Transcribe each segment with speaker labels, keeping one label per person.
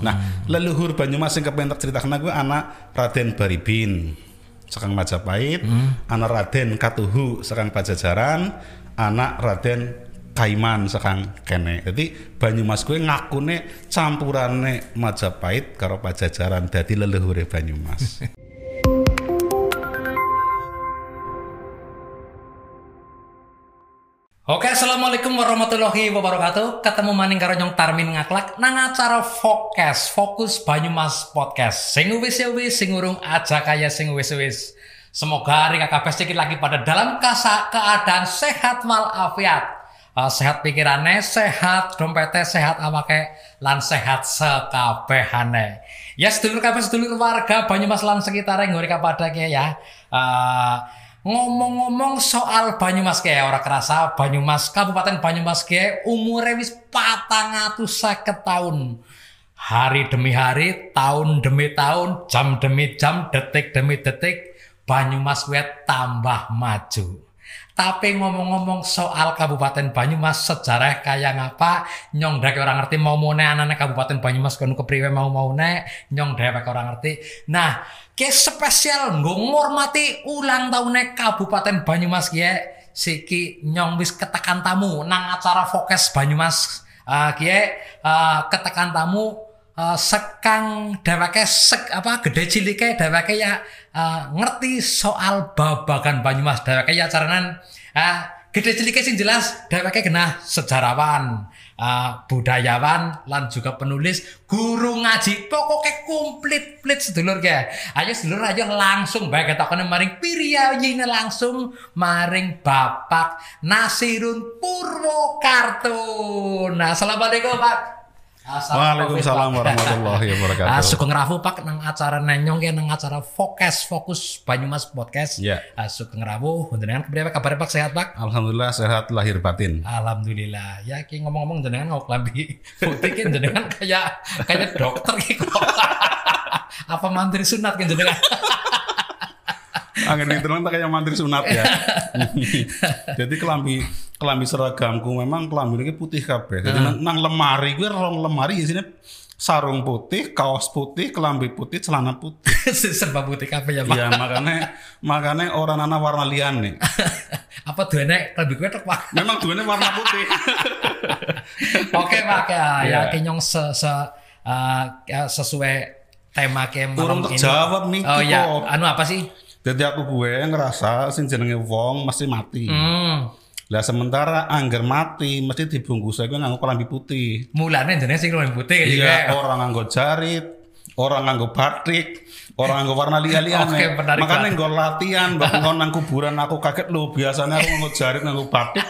Speaker 1: Nah, leluhur Banyumas sing kepen tak ceritakan gue anak Raden Baribin sekang Majapahit, anak Raden Katuhu sekang Pajajaran, anak Raden Kaiman sekang kene. Jadi Banyumas gue ngakune campurane Majapahit karo Pajajaran dadi leluhure Banyumas.
Speaker 2: Oke, assalamualaikum warahmatullahi wabarakatuh. Ketemu maning karo nyong Tarmin ngaklak nang acara Fokus, Fokus Banyumas Podcast. Sing wis ya wis, sing urung aja kaya sing wis wis. Semoga hari kabeh sedikit lagi pada dalam kasa keadaan sehat walafiat. Uh, sehat pikirannya, sehat dompetnya, sehat awake lan sehat sekabehane. Ya sedulur kabeh sedulur warga Banyumas lan sekitarnya ngori pada ya. Uh, Ngomong-ngomong soal Banyumas kayak ora kerasa Banyumas Kabupaten Banyumas kayak umurnya wis patang seket tahun. Hari demi hari, tahun demi tahun, jam demi jam, detik demi detik, Banyumas wet tambah maju. Tapi ngomong-ngomong soal Kabupaten Banyumas sejarah kayak ngapa? Nyong dek orang ngerti mau mau anak Kabupaten Banyumas kono kepriwe mau mau nek nyong dek orang ngerti. Nah, ke spesial ngormati ulang tahunnya Kabupaten Banyumas ya siki nyong wis ketekan tamu nang acara Fokus Banyumas uh, kie. Uh, ketekan tamu uh, sekang dheweke sek apa gede cilike dheweke ya uh, ngerti soal babagan Banyumas. Dheweke ya caranan uh, gede cilike sing jelas dheweke genah sejarawan uh, budayawan lan juga penulis guru ngaji. Pokoknya komplit plit sedulur ya ayo sedulur aja langsung baik ketokane maring piriyayine langsung maring Bapak Nasirun Purwokarto. Nah assalamualaikum Pak
Speaker 1: Waalaikumsalam warahmatullahi wabarakatuh.
Speaker 2: Ah, sugeng rafu Pak nang acara nenyong ya nang acara Fokus Fokus Banyumas Podcast.
Speaker 1: Ya.
Speaker 2: Ah, sugeng rafu jenengan kepriye kabar Pak sehat Pak?
Speaker 1: Alhamdulillah sehat lahir batin.
Speaker 2: Alhamdulillah. Ya ki ngomong-ngomong jenengan ngau klambi putih ki jenengan kayak kayak dokter ki kok. Apa mantri sunat ki jenengan?
Speaker 1: Angin itu tak kayak mantri sunat ya. Jadi kelambi kelambi seragamku memang kelambi ini putih kabeh. Jadi nang, nang lemari gue rong lemari di sini sarung putih, kaos putih, kelambi putih, celana putih.
Speaker 2: Serba putih kabeh ya Pak.
Speaker 1: Iya makanya makanya orang anak warna lian nih.
Speaker 2: Apa duene klambi gue tek Pak?
Speaker 1: Memang duanya warna putih.
Speaker 2: Oke Pak ya, ya
Speaker 1: Iya.
Speaker 2: ki nyong se, se uh, sesuai tema ke malam
Speaker 1: Urung
Speaker 2: ini.
Speaker 1: terjawab nih,
Speaker 2: Oh
Speaker 1: Kiko.
Speaker 2: ya, anu apa sih?
Speaker 1: Jadi aku gue ngerasa sing jenenge wong mesti mati.
Speaker 2: Hmm.
Speaker 1: Lah sementara angger mati mesti dibungkus gue nganggo kelambi putih.
Speaker 2: Mulane jenenge sing luwih putih gitu
Speaker 1: Iya,
Speaker 2: ya.
Speaker 1: orang nganggo jarit, orang nganggo batik, orang nganggo warna liya-liyane. Makanya
Speaker 2: banget.
Speaker 1: nggo latihan, nggon nang kuburan aku kaget lu biasanya aku nganggo jarit, nganggo batik.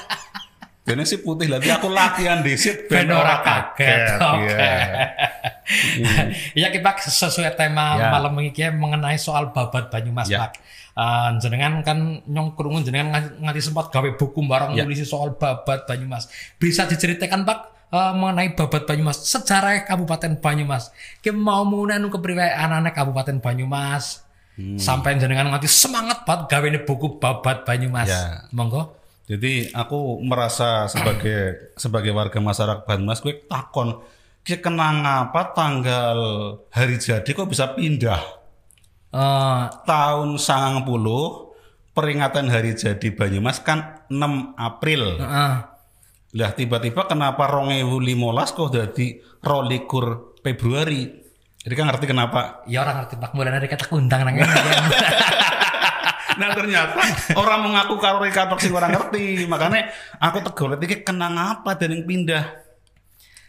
Speaker 1: Jadi si putih lagi aku latihan disit
Speaker 2: Ben ora kaget. Oke.
Speaker 1: Iya.
Speaker 2: Iya kita sesuai tema
Speaker 1: Ya.
Speaker 2: malam ini mengenai soal babat Banyumas
Speaker 1: Ya.
Speaker 2: Pak. Eh, jenengan kan nyong krungu jenengan nganti, nganti sempat gawe buku barang
Speaker 1: Ya.
Speaker 2: nulis soal babat Banyumas. Bisa diceritakan Pak eh, mengenai babat Banyumas, sejarah Kabupaten Banyumas. Ki mau munan kepriwe anak-anak Kabupaten Banyumas.
Speaker 1: Hmm.
Speaker 2: Sampai jenengan nganti semangat banget gawe buku babat Banyumas.
Speaker 1: Ya.
Speaker 2: Monggo.
Speaker 1: Jadi aku merasa sebagai sebagai warga masyarakat Banyumas gue takon ki kenang apa tanggal hari jadi kok bisa pindah
Speaker 2: Eh,
Speaker 1: tahun 90 peringatan hari jadi Banyumas kan 6 April.
Speaker 2: heeh.
Speaker 1: Lah tiba-tiba kenapa 2015 kok jadi rolikur Februari? Jadi kan ngerti kenapa?
Speaker 2: Ya orang ngerti Pak mulai dari kata kundang nang.
Speaker 1: Nah ternyata orang mengaku katok sing orang ngerti. Makanya aku tegolet iki kenang apa dan yang pindah.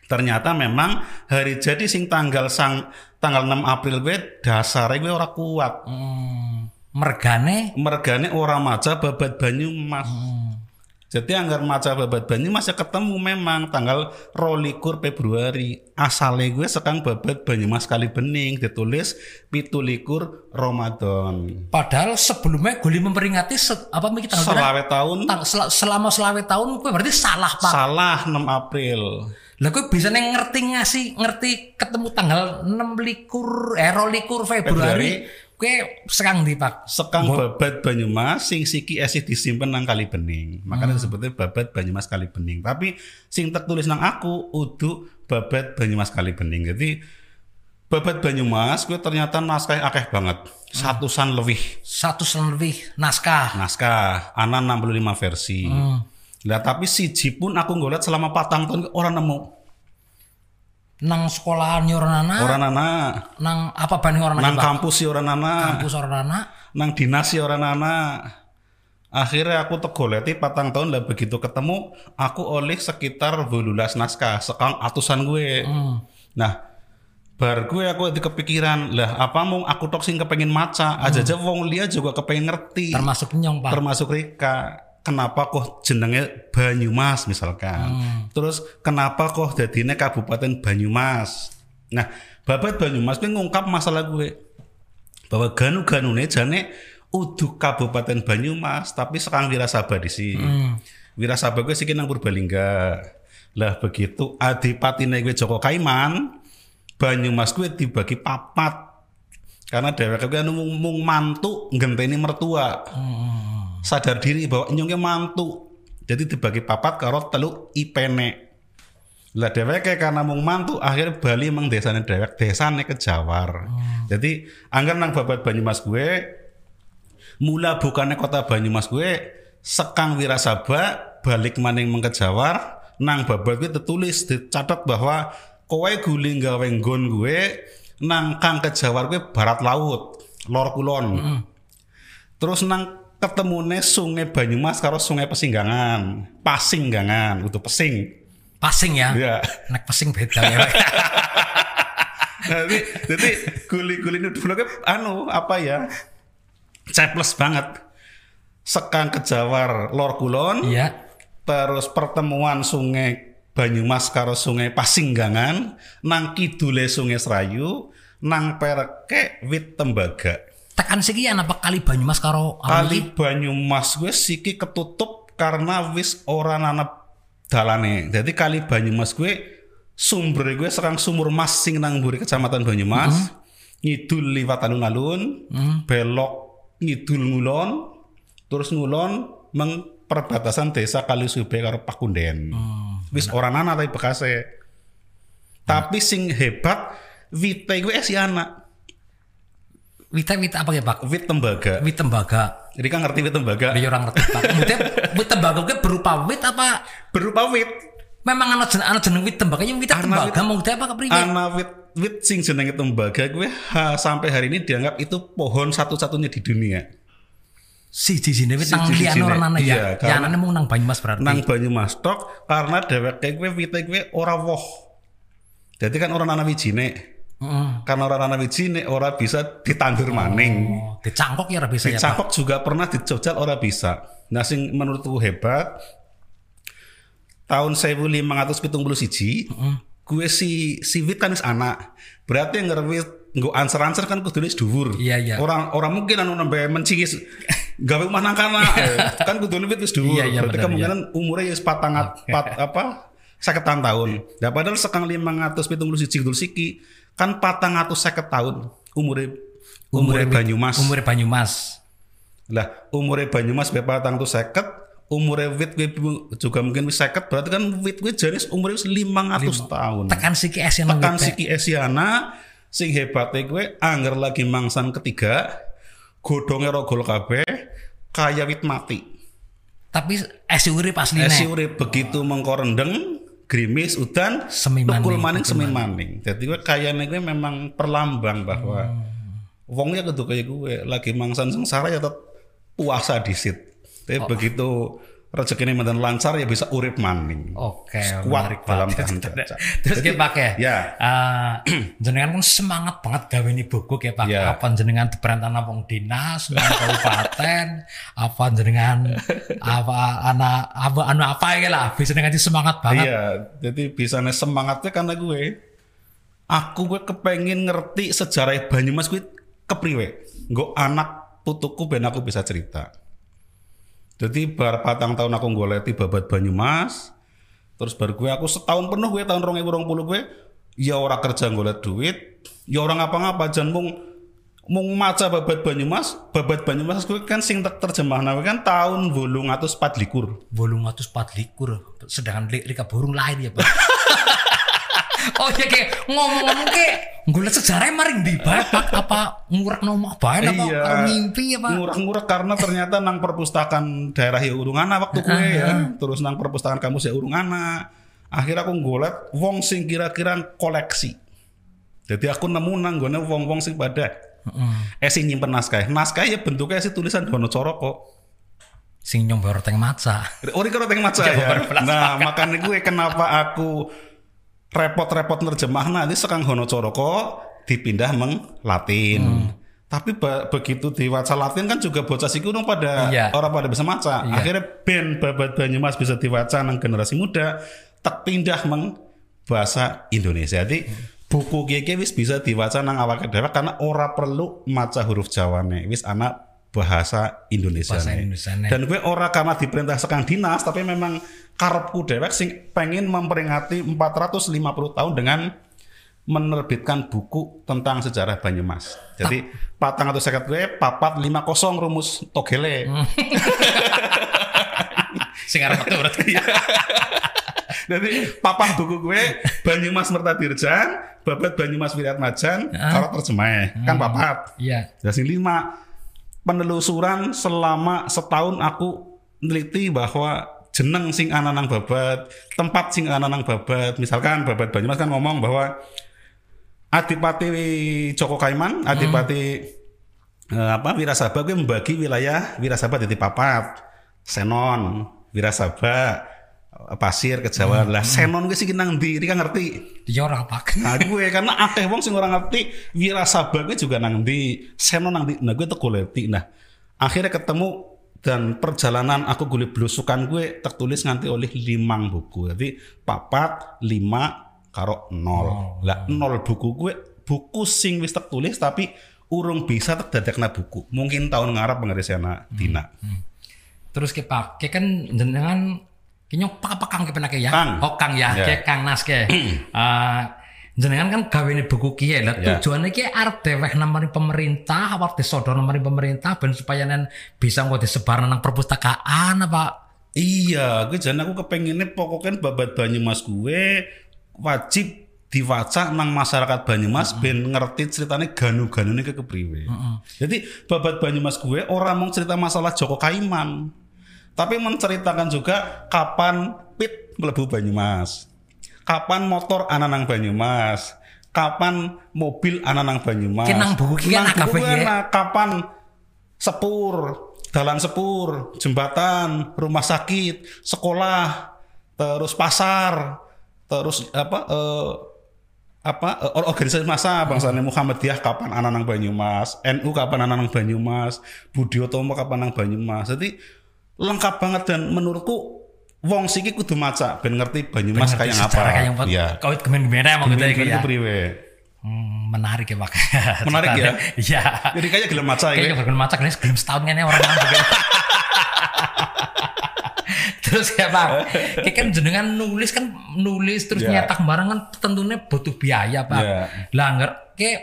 Speaker 1: Ternyata memang hari jadi sing tanggal sang tanggal 6 April gue dasare gue ora kuat.
Speaker 2: Hmm, mergane
Speaker 1: Mergane ora maca babat Banyumas. Jadi anggar maca babat Banyumas ya ketemu memang tanggal rolikur Februari. Asale gue sekang babat Banyumas kali bening ditulis pitulikur Ramadan.
Speaker 2: padahal sebelumnya Guli memperingati se- apa berapa?
Speaker 1: Selawe tahun
Speaker 2: Tang- sel- selama selawe tahun gue berarti salah Pak.
Speaker 1: salah 6 April.
Speaker 2: Lah gue bisa nih ngerti ngasih ngerti ketemu tanggal 6 likur eh 2 likur Februari. Gue sekarang di Pak.
Speaker 1: Sekang babat Banyumas sing siki esih disimpen nang kali bening. Makanya disebutnya babat Banyumas kali bening. Tapi sing tertulis nang aku udu babat Banyumas kali bening. Jadi Babat Banyumas gue ternyata naskah akeh banget. Satusan lebih
Speaker 2: Satu lebih naskah.
Speaker 1: naskah. Ana 65 versi.
Speaker 2: Hmm.
Speaker 1: Lah tapi siji pun aku ngeliat selama patang tahun orang nemu.
Speaker 2: Nang sekolahan yo ora ana,
Speaker 1: Orang nana,
Speaker 2: nang apa bani orang
Speaker 1: nang
Speaker 2: ana
Speaker 1: kampus sih orang nana,
Speaker 2: kampus ora ana.
Speaker 1: nang dinas sih orang nana. Akhirnya aku tegoleti patang tahun lah begitu ketemu aku oleh sekitar belulas naskah sekang atusan gue.
Speaker 2: Hmm.
Speaker 1: Nah, bar gue aku di kepikiran lah apa mau aku tok sing kepengen maca aja aja wong liya juga kepengen ngerti
Speaker 2: Termasuk nyong, Pak.
Speaker 1: termasuk Rika kenapa kok jenenge Banyumas misalkan? Terus kenapa kok dadine Kabupaten Banyumas? Nah babat Banyumas gue ngungkap masalah gue bahwa ganu-ganune jane udu Kabupaten Banyumas tapi sekarang Wirasaba di sini.
Speaker 2: Hmm.
Speaker 1: Wirasaba gue sih nang Purbalingga. Lah begitu adipatine gue Joko Kaiman Banyumas gue dibagi papat. Karena dheweke gue anu mung, mantu ngenteni mertua sadar diri bahwa nyongke mantu. Jadi dibagi papat karo telu ipene. Lah dheweke karena mung mantu akhirnya Bali emang desane dhewek desane kejawar jadi anggar nang babat Banyumas gue mula bukannya kota Banyumas gue sekang Wirasaba balik maning mengkejawar nang babat gue tertulis dicatat bahwa kowe guling gawe nggon gue nang kang kejawar gue barat laut lor kulon. Terus nang ketemune sungai Banyumas karo sungai Pesinggangan. Pasinggangan itu pesing.
Speaker 2: Pasing ya.
Speaker 1: ya
Speaker 2: Nek pesing beda ya.
Speaker 1: jadi jadi guli-guli ini dulu. Kan anu apa ya? Ceples banget. Sekang kejawar lor kulon.
Speaker 2: Iya.
Speaker 1: terus pertemuan sungai Banyumas karo sungai Pasinggangan. Nang kidule sungai Serayu. Nang perke wit tembaga
Speaker 2: Tekan sekian apa kali Banyumas karo
Speaker 1: kali Banyumas gue siki ketutup karena wis ora nanep dalane. Jadi kali Banyumas gue sumber gue serang sumur mas sing nang mburi kecamatan Banyumas. Ngidul liwat alun-alun belok ngidul ngulon terus ngulon meng perbatasan desa Kalisube karo Pakunden. Wis ora nana tapi bekase. Tapi sing hebat wite gue si anak
Speaker 2: Wita wita apa ya Pak?
Speaker 1: wit tembaga
Speaker 2: Wit tembaga.
Speaker 1: jadi kan ngerti wit tembaga
Speaker 2: Dia orang ngerti Pak. Kemudian wit tembaga ke berupa wit apa?
Speaker 1: berupa wit
Speaker 2: Memang ana jeneng ana jeneng wit tembaga yang wit
Speaker 1: Ana
Speaker 2: tembaga mau apa kepriwe?
Speaker 1: Ana wit wit sing jenenge tembaga gue ha, sampai hari ini dianggap itu pohon satu-satunya di dunia.
Speaker 2: Si di sini wit nang liyane ora ana
Speaker 1: Iya,
Speaker 2: ya. Ya anane mung nang Banyumas berarti.
Speaker 1: Nang Banyumas tok karena dheweke gue wite gue ora woh. Jadi kan orang nanam wijine.
Speaker 2: Heeh.
Speaker 1: Karena orang nanam wijine ora bisa ditandur maning.
Speaker 2: Oh, dicangkok ya ora bisa ya.
Speaker 1: Dicangkok juga pernah dijojal ora bisa. Nah sing menurutku hebat tahun 1571 gue si si wit kan anak. Berarti yang ngerwit nggo anser-anser kan kudu wis dhuwur.
Speaker 2: Iya, iya.
Speaker 1: Orang orang mungkin anu nembe mencingis gawe omah nang kana. kan kudu wit wis dhuwur.
Speaker 2: Iya, iya,
Speaker 1: Berarti
Speaker 2: bener,
Speaker 1: kemungkinan umurnya ya patangat pat apa seketan tahun. Nah padahal sekang 571 Idul Siki kan patang atus seket tahun umure umure Banyumas.
Speaker 2: Umure Banyumas.
Speaker 1: Lah, umure Banyumas be patang tuh seket, umure wit gue juga mungkin wis seket, berarti kan wit gue jenis umure wis 500 tahun.
Speaker 2: Tekan siki es yang
Speaker 1: Tekan siki Esiana, sing hebatnya gue angger lagi mangsan ketiga, godonge rogol kabeh, kaya wit mati.
Speaker 2: Tapi es urip asline.
Speaker 1: Esi urip begitu mengkorendeng, grimis, udan,
Speaker 2: Semi
Speaker 1: tukul
Speaker 2: maning,
Speaker 1: semi maning. Jadi gue kayaknya gue memang perlambang bahwa wong ya kudu kayak gue lagi mangsan sengsara ya tetap puasa disit. Tapi begitu rezekinya mantan lancar ya bisa urip maning.
Speaker 2: Oke,
Speaker 1: Kuat dalam cacat.
Speaker 2: Terus kita pakai.
Speaker 1: Ya.
Speaker 2: Eh, jenengan kan semangat banget gawe ini buku ya Pak.
Speaker 1: Ya.
Speaker 2: Apa jenengan diperantana wong dinas, nang kabupaten, apa jenengan apa anak apa anu apa ya lah, bisa dengan semangat banget.
Speaker 1: Iya, jadi bisanya semangatnya karena gue aku gue kepengen ngerti sejarah Banyumas gue kepriwe. Gue anak putuku ben aku bisa cerita. Jadi bar patang tahun aku goleti babat Banyumas. Terus baru gue aku setahun penuh gue tahun 2020 gue ya ora kerja golet duit, ya orang ngapa-ngapa jan mung mung maca babat Banyumas, babat Banyumas gue kan sing ter- terjemah kan tahun 804 likur.
Speaker 2: Bolong atus pat likur, sedangkan lika burung lain ya Pak. oh iya kayak ngomong-ngomong kayak ngulet sejarahnya maring di bae Pak apa ngurek nomor bae apa
Speaker 1: Iya.
Speaker 2: ngimpi apa?
Speaker 1: Ngurek-ngurek karena ternyata nang perpustakaan daerah ya urung ana waktu kue ya. Terus nang perpustakaan kampus ya urung ana akhirnya aku ngolet wong sing kira-kira koleksi. Jadi aku nemu nang gone wong-wong sing pada eh sing nyimpen naskah. Naskah ya bentuknya sih tulisan Dono Coroko.
Speaker 2: Sing nyombar teng maca.
Speaker 1: Ori karo teng maca
Speaker 2: Coba
Speaker 1: ya. Nah, makanya gue kenapa aku repot-repot nerjemah nanti sekarang Hono Coroko dipindah meng Latin.
Speaker 2: Hmm.
Speaker 1: Tapi ba- begitu diwaca Latin kan juga bocah sih kurang pada
Speaker 2: Iya.
Speaker 1: orang pada bisa maca.
Speaker 2: Iya.
Speaker 1: Akhirnya ben babat Banyumas bisa diwaca nang generasi muda, tak pindah meng bahasa Indonesia. Jadi buku kiki wis bisa diwaca nang awak dhewe karena ora perlu maca huruf Jawane. Wis anak bahasa Indonesia.
Speaker 2: Bahasa Indonesiane.
Speaker 1: Dan gue ora karena diperintah sekang dinas, tapi memang karepku dewek sing pengen memperingati 450 tahun dengan menerbitkan buku tentang sejarah Banyumas. Jadi patang atau sekat gue papat 50 rumus Togele.
Speaker 2: sing arep metu berarti
Speaker 1: Jadi papat buku gue Banyumas Mertadirjan, babat Banyumas Wiratmajan, karo terjemah kan papat.
Speaker 2: iya
Speaker 1: Jadi lima penelusuran selama setahun aku neliti bahwa jeneng sing ana nang babat, tempat sing ana nang babat. Misalkan babat Banyumas kan ngomong bahwa Adipati Joko Kaiman, Adipati eh, apa Wirasaba gue membagi wilayah Wirasaba jadi papat. Senon, Wirasaba, Pasir, Kejawa. Lah Senon gue sih nang ndi, Iki kan ngerti.
Speaker 2: iya ora pak
Speaker 1: Nah gue karena akeh wong sing ora ngerti wirasaba gue juga nang di seno nang nah gue tuh goleti nah akhirnya ketemu dan perjalanan aku golek blusukan gue tertulis nganti oleh limang buku. Jadi papat lima karo nol. Lah nol buku gue buku sing wis tertulis tapi urung bisa terdadakna buku. Mungkin tahun ngarep pengerisiana Dina.
Speaker 2: Terus ke pak ke kan jenengan kinyok pak apa kang ke penake ya
Speaker 1: Kang.
Speaker 2: oh kang ya
Speaker 1: Ya.
Speaker 2: ke kang nas ke Eh, jenengan kan gawe buku kiye lah
Speaker 1: Ya.
Speaker 2: tujuannya ki arep deweh namanya pemerintah apa disodor namanya pemerintah ben supaya nen bisa nggak disebar nang perpustakaan apa
Speaker 1: Iya, gue jangan aku kepengennya pokoknya babat Banyumas gue wajib diwaca nang masyarakat Banyumas ben ngerti ceritanya ganu-ganune ke kepriwe. Jadi babat Banyumas gue orang mau cerita masalah Joko Kaiman. Tapi menceritakan juga kapan pit melebu Banyumas. Kapan motor ananang Banyumas. Kapan mobil ananang Banyumas.
Speaker 2: Ki nang buku ki
Speaker 1: Nang
Speaker 2: ana
Speaker 1: buku
Speaker 2: kabeh
Speaker 1: gue
Speaker 2: ya.
Speaker 1: kapan sepur, dalan sepur, jembatan, rumah sakit, sekolah, terus pasar, terus apa eh, apa eh, or- organisasi masa bangsane Muhammadiyah kapan anak nang Banyumas, NU kapan anak nang Banyumas, Budi Utomo kapan nang Banyumas. Jadi lengkap banget dan menurutku wong siki kudu maca ben ngerti Banyumas kayak apa.
Speaker 2: sejarah kayak apa
Speaker 1: Iya.
Speaker 2: kau gemen gemen mau gitu ya ya
Speaker 1: kepriwe?
Speaker 2: Hmm, menarik ya pak
Speaker 1: Menarik ya?
Speaker 2: iya
Speaker 1: Jadi kayak gelem maca ya.
Speaker 2: Kayaknya gelem maca gelis gelem setahun ya orang orang begitu. terus ya pak, kayak kan jenengan nulis kan nulis terus
Speaker 1: Ya.
Speaker 2: nyetak barang kan tentunya butuh biaya pak.
Speaker 1: Ya.
Speaker 2: Lah nggak kayak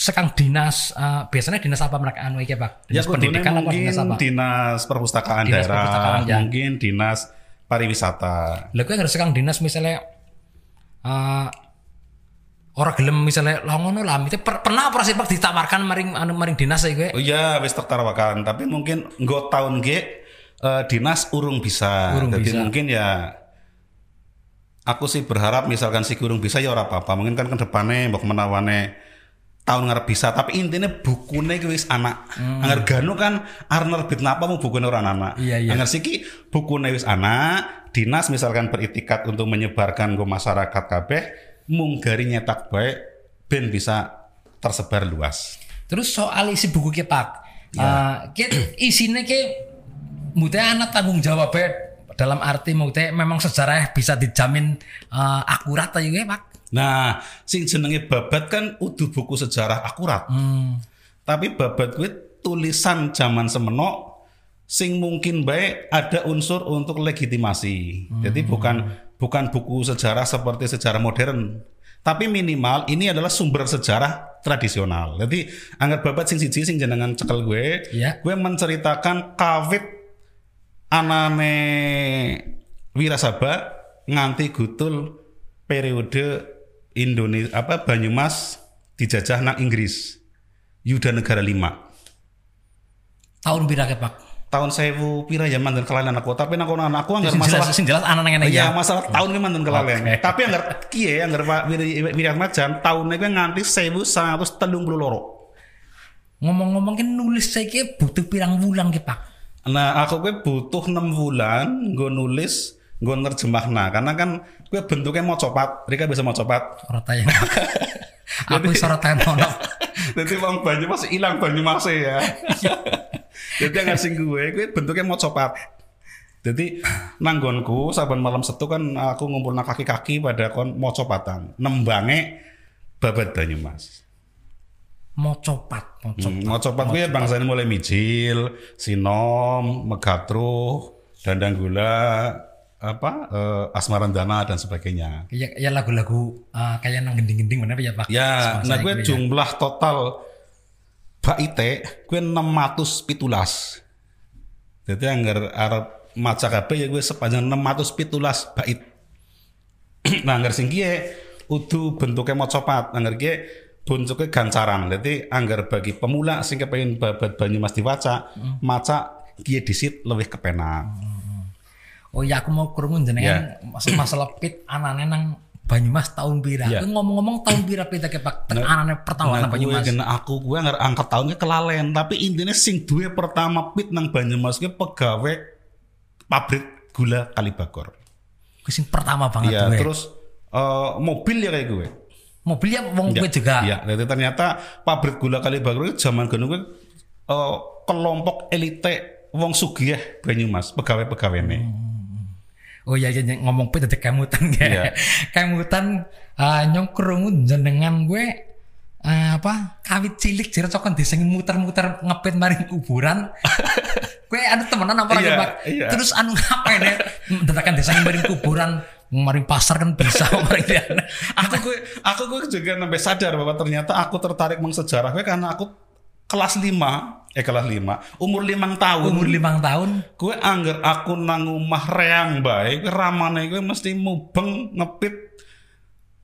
Speaker 2: sekang dinas eh, biasanya dinas apa mereka anu iki pak?
Speaker 1: Ya
Speaker 2: Dinas
Speaker 1: kudune
Speaker 2: pendidikan apa
Speaker 1: mungkin
Speaker 2: dinas apa?
Speaker 1: dinas perpustakaan
Speaker 2: Dinas
Speaker 1: daerah,
Speaker 2: perpustakaan, ya.
Speaker 1: mungkin dinas pariwisata.
Speaker 2: Lah kuwi harus sekang dinas misalnya eh orang gelem misalnya lah ngono lah itu per- pernah apa sih pak ditawarkan maring anu maring dinas ya gue
Speaker 1: Oh iya, wis tertawakan. Tapi mungkin nggo tahun ge eh, dinas urung bisa.
Speaker 2: Urung
Speaker 1: Jadi
Speaker 2: bisa.
Speaker 1: mungkin ya aku sih berharap misalkan si urung bisa ya ora apa-apa. Mungkin kan ke depannya mbok menawane tahun ngarep bisa tapi intinya bukune ki wis anak anggar ganu kan arep nerbit napa mau bukune ora anak
Speaker 2: Hmm. Iya, iya.
Speaker 1: anggar siki bukune wis anak dinas misalkan beritikat untuk menyebarkan ke masyarakat kabeh mung gari nyetak baik ben bisa tersebar luas
Speaker 2: Terus soal isi buku ki Pak, eh, ki isinya ki mute anak tanggung jawab dalam arti mute memang sejarah bisa dijamin eh, akurat ya Pak.
Speaker 1: Nah, sing jenenge babat kan udah buku sejarah akurat.
Speaker 2: Hmm.
Speaker 1: Tapi babat gue tulisan zaman semeno sing mungkin baik ada unsur untuk legitimasi. Jadi bukan bukan buku sejarah seperti sejarah modern. Tapi minimal ini adalah sumber sejarah tradisional. Jadi anggap babat sing siji sing jenengan cekel gue,
Speaker 2: Iya.
Speaker 1: gue menceritakan kawit anane Wirasaba nganti gutul periode Indonesia apa Banyumas dijajah nang Inggris. Yuda negara 5.
Speaker 2: Tahun pira ke Pak?
Speaker 1: Tahun sewu pira ya mantan kelalen aku, tapi nang kono aku anggar masalah
Speaker 2: sing jelas anak ngene
Speaker 1: Iya
Speaker 2: ya.
Speaker 1: masalah tahun ki mantan kelalen.
Speaker 2: Oke.
Speaker 1: Tapi anggar kiye anggar Pak Wiri Wiri Atmajan tahun niku nganti 1932.
Speaker 2: Ngomong-ngomong kan nulis saya ki butuh pirang wulan ki Pak.
Speaker 1: Nah, aku gue butuh 6 bulan gue nulis, gue nerjemahna karena kan gue bentuknya mau copat, Rika bisa mau copat.
Speaker 2: Sorotan ya. Aku sorotan ono.
Speaker 1: Jadi bang Banyumas hilang Banyumas ya. Jadi yang ngasih gue, gue bentuknya mau copat. Jadi nanggonku saban malam setu kan aku ngumpul kaki-kaki pada kon mau copatan, nembange babat Banyumas.
Speaker 2: Mau copat, mau copat.
Speaker 1: Hmm, mau copat gue bangsanya mulai mijil, sinom, megatruh, dandang gula, apa eh, asmarandana dan sebagainya.
Speaker 2: Ya, ya lagu-lagu eh, kayak nang gending-gending mana ya Pak?
Speaker 1: Ya, nah gue
Speaker 2: ya.
Speaker 1: jumlah total baite gue 600 pitulas. Jadi anggar arep maca kabeh ya gue sepanjang 600 pitulas bait. nah, anggar sing kiye udu bentuknya mau copat, anggar kiye bentuknya gancaran. Jadi anggar bagi pemula sing kepengin babat Banyumas diwaca, maca kiye disit lebih kepenak.
Speaker 2: Oh ya aku mau krungu jenengan masalah, masalah pit anane nang Banyumas tahun pira.
Speaker 1: Ya.
Speaker 2: Aku ngomong-ngomong tahun pira pit ke Pak. Tek anane pertama
Speaker 1: Nah,
Speaker 2: nang
Speaker 1: gue
Speaker 2: Banyumas.
Speaker 1: kena aku gue nggak angkat tahunnya kelalen tapi intinya sing duwe pertama pit nang Banyumas gue pegawai pabrik gula Kalibagor.
Speaker 2: Ku sing pertama banget
Speaker 1: Iya,
Speaker 2: gue.
Speaker 1: terus eh, mobil ya kayak gue.
Speaker 2: Mobilnya wong gue juga.
Speaker 1: Iya, jadi ternyata pabrik gula Kalibagor itu zaman gue gue eh, kelompok elite wong sugih Banyumas, pegawai-pegawai ini.
Speaker 2: Oh iya, iya iya, ngomong pit ada kemutan gue.
Speaker 1: Iya.
Speaker 2: kemutan uh, nyong krungu jenengan gue eh, apa kawit cilik jero cokon diseng muter-muter ngepit maring kuburan. gue ada temenan apa lagi Pak?
Speaker 1: iya.
Speaker 2: Terus anu ngapain ya? Dadakan diseng maring kuburan maring pasar kan bisa maring
Speaker 1: aku gue aku gue juga sampai sadar bahwa ternyata aku tertarik mengsejarah gue karena aku kelas 5 eh kelas 5 umur limang tahun.
Speaker 2: Umur limang tahun?
Speaker 1: Gue angger aku nang omah reang bae gue ramane gue mesti mubeng ngepit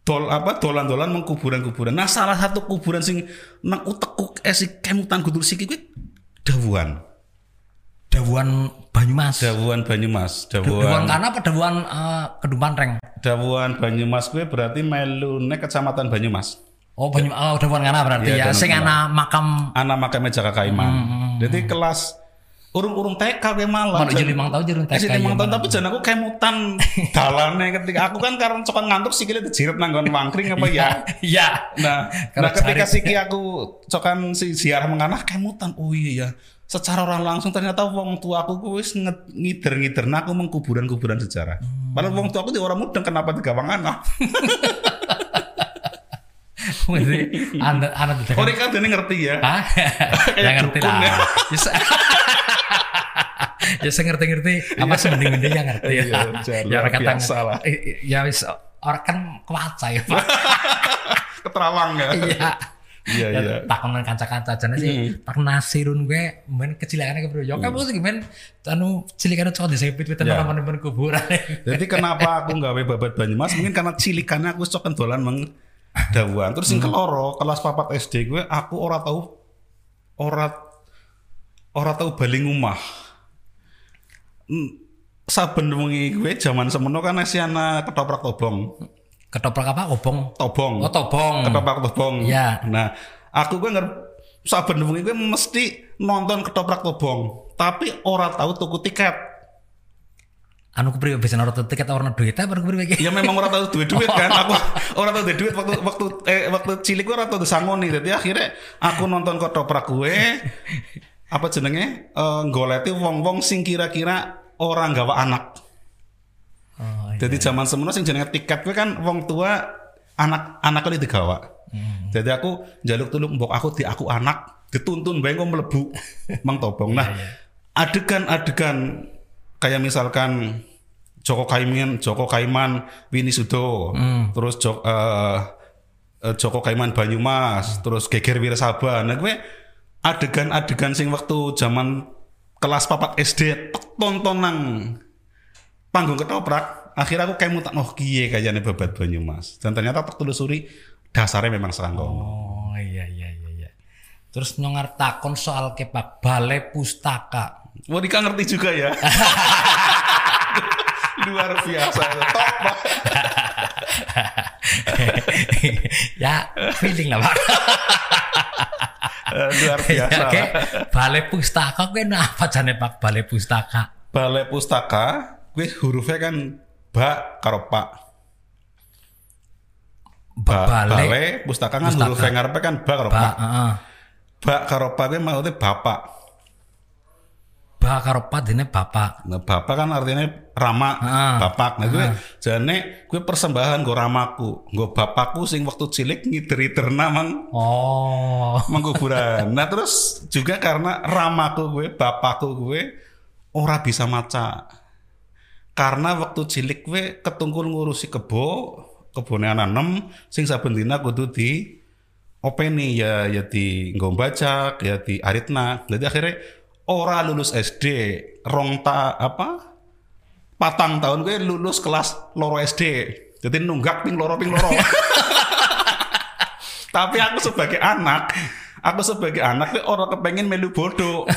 Speaker 1: dol apa dolan-dolan mengkuburan-kuburan nah salah satu kuburan sing nang utekuk esi kemutan gudur siki gue dawuan
Speaker 2: Dawuan Banyumas.
Speaker 1: dawuan Banyumas
Speaker 2: Dawuan
Speaker 1: dawuan
Speaker 2: kana apa? Dawuan eh, Kedumpan Reng?
Speaker 1: dawuan Banyumas gue berarti melune kecamatan Banyumas
Speaker 2: Oh, Banyu, oh dawuan kana berarti
Speaker 1: Iya,
Speaker 2: ya.
Speaker 1: Dawuan
Speaker 2: Sing
Speaker 1: kana.
Speaker 2: ana makam
Speaker 1: anak makamnya Jaka Kaiman
Speaker 2: Hmm,
Speaker 1: jadi kelas urung-urung TK gue malah
Speaker 2: Mana jadi limang tahun jadi TK ya,
Speaker 1: limang tahun
Speaker 2: mana.
Speaker 1: tapi jangan aku kemutan dalane ketika aku kan karena cokan ngantuk sikile dijiret nanggon wangkring apa ya.
Speaker 2: Iya.
Speaker 1: Nah, nah ketika siki aku cokan si ziarah menganah kemutan. Oh iya ya. Secara orang langsung ternyata wong tua aku ku wis ngider-ngider aku mengkuburan-kuburan sejarah.
Speaker 2: Hmm.
Speaker 1: Padahal wong tua aku di orang mudeng kenapa digawang anak?
Speaker 2: Anda tidak
Speaker 1: Oh, ini ngerti ya.
Speaker 2: Hah? Ya ngerti
Speaker 1: ya.
Speaker 2: lah. Ya, se- ya saya ngerti-ngerti apa semending-mending ya ngerti ya.
Speaker 1: Iya,
Speaker 2: ya orang kata
Speaker 1: biasa lah.
Speaker 2: Eh, ya wis orang kan kuaca ya Pak.
Speaker 1: Keterawang ya.
Speaker 2: Iya.
Speaker 1: Iya,
Speaker 2: Ya,
Speaker 1: iya.
Speaker 2: takonan kanca-kanca jane sih Pak Nasirun gue men kecilikannya ke bro. Ya kamu sih gimana anu cilikannya cocok di sepit-pitan
Speaker 1: Ya.
Speaker 2: teman-teman kuburan.
Speaker 1: Jadi kenapa aku nggawe babat Banyumas? Mungkin karena cilikannya aku sok dolan meng dawuan. Terus
Speaker 2: Hmm.
Speaker 1: yang keloro kelas papat SD gue aku ora tahu ora ora tahu bali ngumah. Hmm, Saben wengi gue zaman semono kan esi ana ketoprak tobong.
Speaker 2: Ketoprak apa? Obong.
Speaker 1: Tobong.
Speaker 2: Oh, tobong.
Speaker 1: Ketoprak tobong.
Speaker 2: Iya.
Speaker 1: Nah, aku gue nger saben wengi gue mesti nonton ketoprak tobong, tapi ora tahu tuku tiket.
Speaker 2: Anu kepriwe bisa naruh tiket orang duit apa kepriwe iki?
Speaker 1: Ya memang orang tahu duit duit kan. Aku orang tahu duit waktu waktu eh waktu cilik orang tahu disangoni. Jadi akhirnya aku nonton ketoprak gue apa jenenge eh goleti wong-wong sing kira-kira orang gawa anak.
Speaker 2: Oh, iya.
Speaker 1: Jadi zaman semono sing jenenge tiket gue kan wong tua anak anak kali digawa.
Speaker 2: Hmm.
Speaker 1: Jadi aku jaluk tulung mbok aku di aku anak dituntun bae kok mlebu mang tobong.
Speaker 2: Iya,
Speaker 1: Nah, adegan-adegan kayak misalkan Joko Kaiman, Joko Kaiman, Winnie Sudo,
Speaker 2: Hmm.
Speaker 1: terus Jo- eh, eh, Joko Kaiman Banyumas, terus Geger Wirasaba. Nah, gue adegan-adegan sing waktu zaman kelas papat SD tek tonton nang panggung ketoprak akhirnya aku kayak mutak oh kiye kayaknya babat Banyumas dan ternyata tak telusuri dasarnya memang serang.
Speaker 2: Oh iya iya iya iya. Terus nyongar takon soal kepak balai pustaka.
Speaker 1: Dika ngerti juga ya. Luar biasa. Top. Pak.
Speaker 2: ya feeling lah pak.
Speaker 1: Eh, Luar biasa.
Speaker 2: Oke, balai pustaka kan apa jane pak balai pustaka?
Speaker 1: Balai pustaka, gue hurufnya kan ba karo pak. Ba,
Speaker 2: Balai-
Speaker 1: balai, pustaka kan
Speaker 2: pustaka.
Speaker 1: hurufnya ngarepe kan ba karo
Speaker 2: Ba,
Speaker 1: pak.
Speaker 2: heeh.
Speaker 1: Ba karo pak gue maksudnya bapak.
Speaker 2: Ba karo pat dene bapak.
Speaker 1: Nah, bapak kan artinya rama,
Speaker 2: Ah.
Speaker 1: bapak. Nah, gue jane gue persembahan gue ramaku, gue bapakku sing waktu cilik ngideri terna mang
Speaker 2: Oh.
Speaker 1: mengkuburan. nah, terus juga karena ramaku gue, bapakku gue ora bisa maca. Karena waktu cilik gue ketungkul ngurusi kebo, kebone anak sing saben dina kudu di openi ya ya di ngombajak ya di aritna. Jadi akhirnya ora lulus SD, rong ta apa? Patang tahun gue lulus kelas loro SD. Jadi nunggak ping loro ping loro. Tapi aku sebagai anak, aku sebagai anak gue orang kepengen melu bodoh.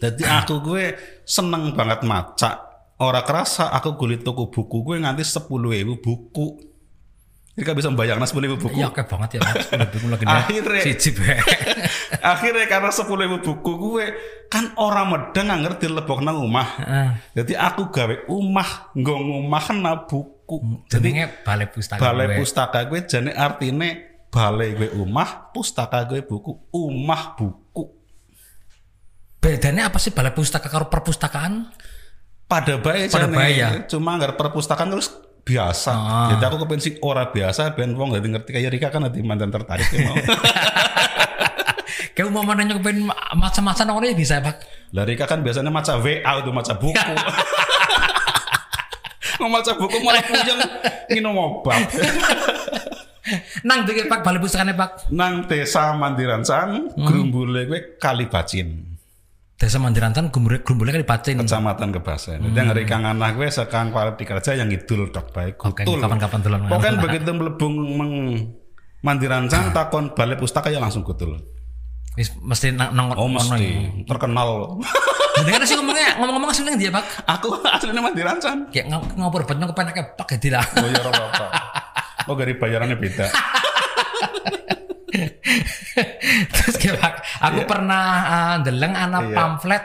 Speaker 1: Jadi aku gue seneng banget maca. Ora kerasa aku gulit toko buku gue nganti sepuluh ribu buku. Jadi gak bisa membayangkan sepuluh ribu buku.
Speaker 2: Iya oke banget ya. Sepuluh bingung lagi
Speaker 1: Akhirnya.
Speaker 2: Siji.
Speaker 1: Akhirnya karena sepuluh ribu buku gue kan orang medeng nggak ngerti lebok nang rumah. Jadi aku gawe umah, nggo ngumah kena buku. Jadi
Speaker 2: Jenenge balai pustaka.
Speaker 1: balai
Speaker 2: gue.
Speaker 1: pustaka gue jane artine balai gue umah, pustaka gue buku, umah buku.
Speaker 2: Bedanya apa sih balai pustaka karo perpustakaan?
Speaker 1: Pada baik
Speaker 2: Pada baik ya?
Speaker 1: Cuma nggak perpustakaan terus biasa.
Speaker 2: Ah.
Speaker 1: Jadi aku kepengen sing ora biasa ben wong dadi ngerti kayak Rika kan nanti mantan tertarik ya mau.
Speaker 2: Kayak mau mana nyobain macam-macam orang ya bisa Pak.
Speaker 1: Lah Rika kan biasanya maca WA itu maca buku. Mau maca buku malah puyeng nginum obat.
Speaker 2: Nang dikit Pak balai pustakanya Pak.
Speaker 1: Nang desa Mandirancan,
Speaker 2: Hmm.
Speaker 1: grumbule gue Kalibacin.
Speaker 2: Desa Mandirantan gumbule gumbule kan dipacin.
Speaker 1: Kecamatan Kebasen. Jadi yang Rika nganah gue sekarang para dikerja yang ngidul tok baik.
Speaker 2: Oke, kapan-kapan dolan.
Speaker 1: Pokoknya begitu melebung meng Mandirancan takon balai pustaka ya langsung kutul.
Speaker 2: Mesti nang nang
Speaker 1: Oh mesti terkenal.
Speaker 2: Dengar sih ngomongnya ngomong-ngomong asli nang dia Pak.
Speaker 1: Aku aslinya Mandirancan.
Speaker 2: Kayak ng- ngobrol banyak kepenak Pak ya lah.
Speaker 1: Oh ya apa. Oh dari bayarannya beda.
Speaker 2: Terus kayak aku
Speaker 1: Iya.
Speaker 2: pernah uh, ndeleng anak
Speaker 1: Iya.
Speaker 2: pamflet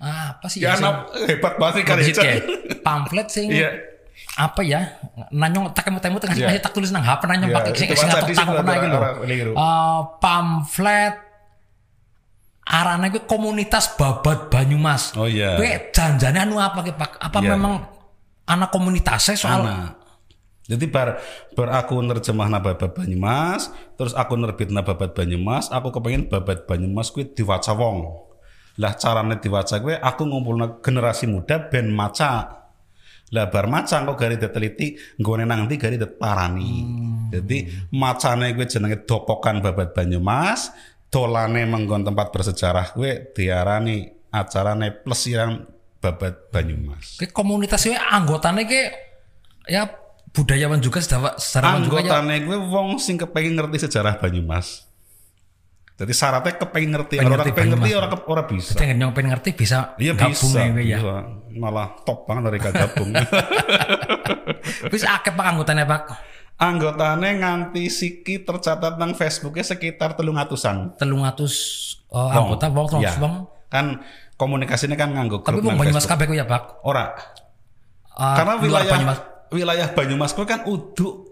Speaker 2: Ah, apa sih
Speaker 1: Ya anak hebat banget Richard.
Speaker 2: kayak pamflet sing
Speaker 1: Iya.
Speaker 2: apa ya nanyong tak temu temu tengah
Speaker 1: Iya.
Speaker 2: tak tulis nang HP nanyong
Speaker 1: Iya,
Speaker 2: pakai sing sing iki lho.
Speaker 1: arah keliru.
Speaker 2: Eh, pamflet arane kuwi komunitas babat Banyumas.
Speaker 1: Oh iya.
Speaker 2: Kuwi janjane anu apa ki Pak? Apa
Speaker 1: Iya.
Speaker 2: memang anak komunitasnya soal
Speaker 1: Anak. Jadi bar, bar aku nerjemah babat Banyumas, terus aku nerbit babat Banyumas, aku kepengen babat Banyumas kuwi diwaca wong. Lah carane diwaca gue, aku ngumpulna generasi muda ben maca. Lah bar maca kok gari diteliti, nggone nang ndi gari parani. Jadi macane gue jenenge dopokan babat Banyumas, dolane menggon tempat bersejarah gue diarani acarane plesiran babat Banyumas.
Speaker 2: kuwi komunitas kuwi anggotane ki ya budayawan juga secara juga ya.
Speaker 1: anggotane gue wong sing kepengen ngerti sejarah Banyumas. Jadi syaratnya kepengen ngerti,
Speaker 2: Pengen
Speaker 1: orang
Speaker 2: ngerti
Speaker 1: kepengen ngerti orang ora bisa.
Speaker 2: Pengen yang pengen ngerti bisa
Speaker 1: Iya
Speaker 2: gabung
Speaker 1: bisa,
Speaker 2: ya, kuwi ya.
Speaker 1: bisa. Malah top banget dari gabung.
Speaker 2: Wis akeh Pak anggotane Pak.
Speaker 1: Anggotane nganti siki tercatat nang Facebooknya sekitar telung atusan.
Speaker 2: telung atus oh, anggota wong terus
Speaker 1: Iya.
Speaker 2: wong
Speaker 1: Kan komunikasinya kan nganggo
Speaker 2: tapi
Speaker 1: grup
Speaker 2: wong
Speaker 1: nang
Speaker 2: Banyumas kabeh ya Pak
Speaker 1: Ora.
Speaker 2: Ah,
Speaker 1: Karena wilayah
Speaker 2: Banyumas
Speaker 1: wilayah Banyumas kuwi kan uduk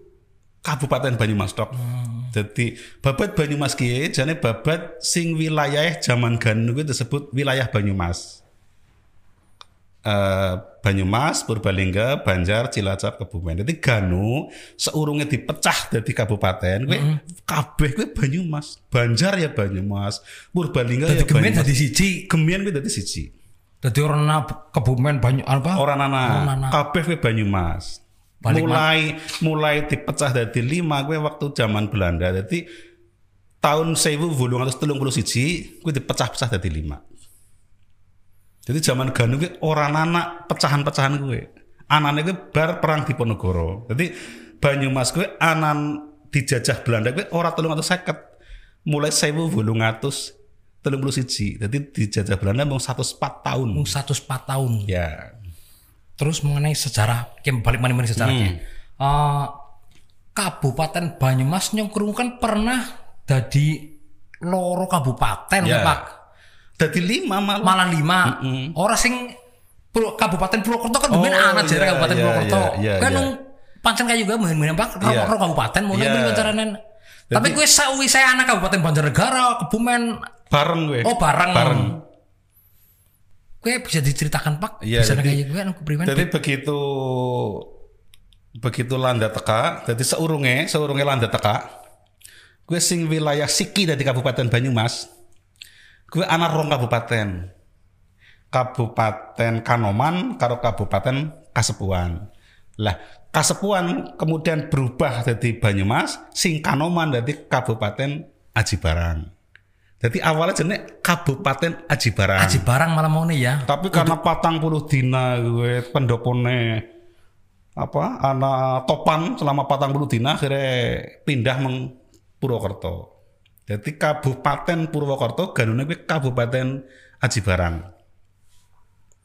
Speaker 1: Kabupaten Banyumas tok.
Speaker 2: Hmm.
Speaker 1: Jadi babat Banyumas ki jane babat sing wilayah zaman Ganu kuwi disebut wilayah Banyumas. Eh Banyumas, Purbalingga, Banjar, Cilacap, Kebumen. Jadi Ganu seurunge dipecah dadi kabupaten kuwi
Speaker 2: Hmm.
Speaker 1: kabeh kuwi Banyumas. Banjar ya Banyumas, Purbalingga ya
Speaker 2: gemen
Speaker 1: Banyumas.
Speaker 2: dadi siji
Speaker 1: Gemian kuwi dadi siji.
Speaker 2: dadi orang kebumen banyak apa
Speaker 1: Orang anak, kabeh kuwi Banyumas.
Speaker 2: Balik
Speaker 1: mulai mulai dipecah dari lima gue waktu zaman Belanda. Jadi tahun 1831 gue dipecah-pecah dari lima. Jadi zaman Ganu gue orang anak pecahan-pecahan gue. Anane kuwi bar perang Diponegoro. Jadi Banyumas kuwi anan dijajah Belanda kuwi ora 350 mulai 1831. Jadi dijajah Belanda mau 104 tahun.
Speaker 2: Mung 104 tahun.
Speaker 1: Ya.
Speaker 2: Terus mengenai sejarah, kayak balik mana mana sejarahnya. Eh, Kabupaten Banyumas nyongkrung kan pernah jadi loro kabupaten
Speaker 1: Ya.
Speaker 2: Pak.
Speaker 1: Jadi lima malah.
Speaker 2: Malah lima. Orang sing Pur- Kabupaten Purwokerto kan
Speaker 1: Oh,
Speaker 2: anak jadi
Speaker 1: iya,
Speaker 2: Kabupaten
Speaker 1: iya,
Speaker 2: Purwokerto.
Speaker 1: iya,
Speaker 2: kan
Speaker 1: iya.
Speaker 2: nung pancen kayak juga mungkin Pak ro
Speaker 1: Iya.
Speaker 2: ro kabupaten
Speaker 1: Iya.
Speaker 2: yeah. caranya. Tapi gue sawi saya anak Kabupaten Banjarnegara, Kebumen,
Speaker 1: Bareng gue.
Speaker 2: oh bareng.
Speaker 1: Bareng.
Speaker 2: Gue bisa diceritakan Pak,
Speaker 1: Iya,
Speaker 2: bisa
Speaker 1: jadi-
Speaker 2: kayak gue anu keprimen.
Speaker 1: Jadi begitu begitu landa teka, jadi seurunge, seurunge landa teka, gue sing wilayah Siki dari Kabupaten Banyumas, gue anak rong kabupaten, Kabupaten Kanoman karo Kabupaten Kasepuan. Lah Kasepuan kemudian berubah jadi Banyumas, sing Kanoman dari Kabupaten Aji Barang. Jadi awalnya jenis Kabupaten Aji Barang.
Speaker 2: Aji barang malah mau nih ya.
Speaker 1: Tapi karena patang puluh dina gue pendopone apa anak topan selama patang puluh dina akhirnya pindah meng Purwokerto. Jadi Kabupaten Purwokerto ganune gue Kabupaten Aji Barang.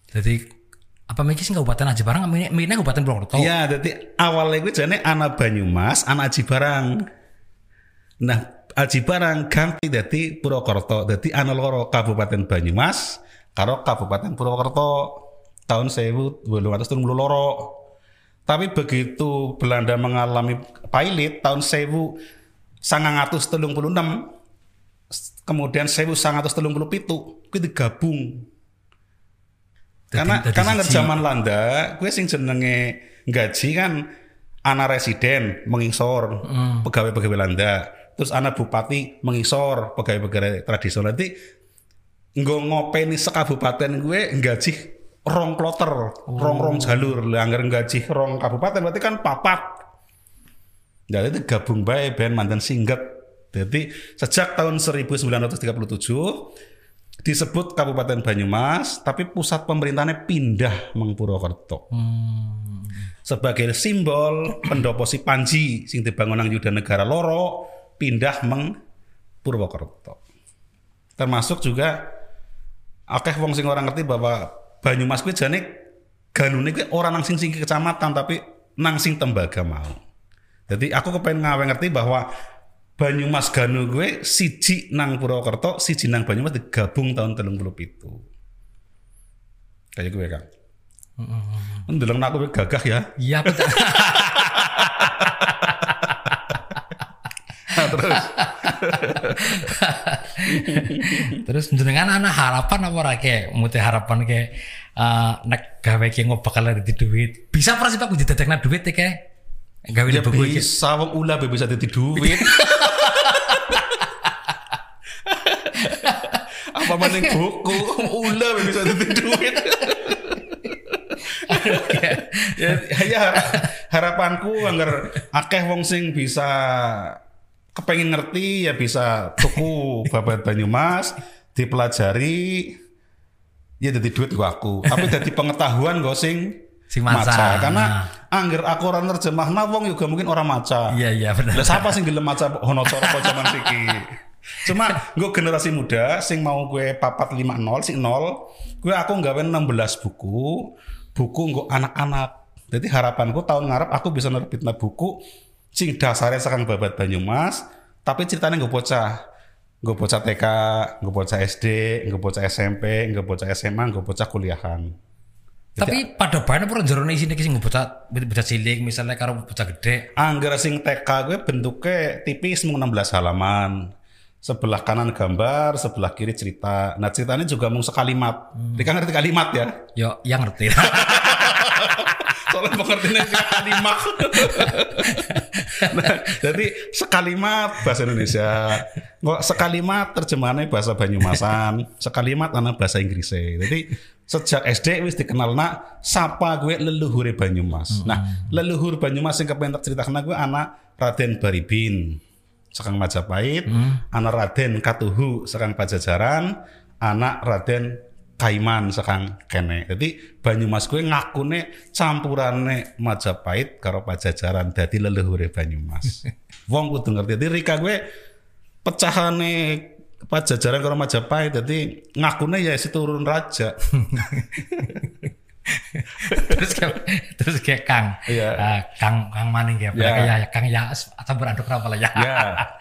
Speaker 2: Jadi apa mikir sih Kabupaten Aji Barang, ini Kabupaten Purwokerto.
Speaker 1: Iya, jadi awalnya gue jane anak Banyumas, anak Aji Barang. Nah, Aji Barang ganti jadi Purwokerto. Jadi anak loro Kabupaten Banyumas karo Kabupaten Purwokerto tahun 1872 loro. Tapi begitu Belanda mengalami pailit tahun 1936 kemudian 1937 gue digabung karena
Speaker 2: Dadi- dadi
Speaker 1: karena
Speaker 2: siji.
Speaker 1: zaman Landa gue sing jenenge gaji kan anak residen mengisor pegawai-pegawai Landa terus anak bupati mengisor pegawai-pegawai tradisional. Nanti nggo ngopeni sekabupaten gue gaji rong kloter rong rong jalur. Anggar gaji rong kabupaten berarti kan papat. Jadi itu gabung bae ben mantan singget jadi sejak tahun 1937 disebut Kabupaten Banyumas, tapi pusat pemerintahannya pindah meng Purwokerto. Sebagai simbol pendopo si Panji sing dibangun nang Yuda Negara Loro pindah meng Purwokerto. Termasuk juga akeh wong sing orang ngerti bahwa Banyumas kuwi jane ganune kuwi ora nang sing sing kecamatan tapi nang sing tembaga mau. Jadi aku kepengen ngawe ngerti bahwa Banyumas Ganu gue siji nang Purwokerto, siji nang Banyumas digabung tahun 37. Kayak gue kan. Ndeleng aku gue gagah ya.
Speaker 2: Iya betul.
Speaker 1: Nah, terus
Speaker 2: Terus jenengan anak harapan apa ora ke? Muti harapan ke eh, nek gawe ki ngo bakal ada duit. Bisa ora sih Pak kudu dadekna duit ya ke? Gawe
Speaker 1: ya
Speaker 2: buku iki.
Speaker 1: bisa wong ulah bisa dadi duit. Apa maning buku ulah bisa dadi duit. ya, ya harapanku agar akeh wong sing bisa kepengen ngerti ya bisa tuku babat Banyumas dipelajari ya jadi duit gua aku. Tapi jadi pengetahuan gue sing
Speaker 2: Sing maca.
Speaker 1: karena angger aku orang nerjemahna wong juga mungkin orang maca.
Speaker 2: Iya iya benar.
Speaker 1: lah siapa sing gelem maca Honocara apa zaman siki? Cuma gue generasi muda sing mau gue papat 50 sing nol gue aku nggawe 16 buku buku gue anak-anak. Jadi harapanku tahun ngarep aku bisa nerbitna buku sing dasarnya sekarang babat Banyumas tapi ceritanya gue bocah gue bocah TK gue bocah SD gue bocah SMP gue bocah SMA gue bocah kuliahan
Speaker 2: Tapi pada banyak pura jerone isine ki sing bocah bocah cilik misalnya karo bocah gede.
Speaker 1: Angger sing TK gue bentuknya tipis mung 16 halaman. Sebelah kanan gambar, sebelah kiri cerita. Nah ceritanya juga mung sekalimat. Rika ngerti kalimat ya?
Speaker 2: Yo yang ngerti.
Speaker 1: Soalnya pengertiannya kalimat. nah, jadi sekalimat bahasa Indonesia. Kok sekalimat terjemahannya bahasa Banyumasan. Sekalimat anak bahasa Inggrisnya. Jadi sejak SD wis dikenal nak sapa gue leluhur Banyumas. Nah, leluhur Banyumas yang kepengen ceritakan gue anak Raden Baribin. Sekang Majapahit, anak Raden Katuhu, sekang Pajajaran, anak Raden Kaiman sekarang kene. Jadi Banyumas gue ngakune campurane Majapahit karo Pajajaran dadi leluhure Banyumas. Wong kudu ngerti. Jadi Rika gue pecahane Pajajaran karo Majapahit jadi ngakune ya si turun raja.
Speaker 2: terus kayak terus kayak Kang
Speaker 1: Iya.
Speaker 2: Ah, Kang Kang Maning ya
Speaker 1: Ya.
Speaker 2: ya. ya Kang ya atau beraduk apa lah ya
Speaker 1: Ya.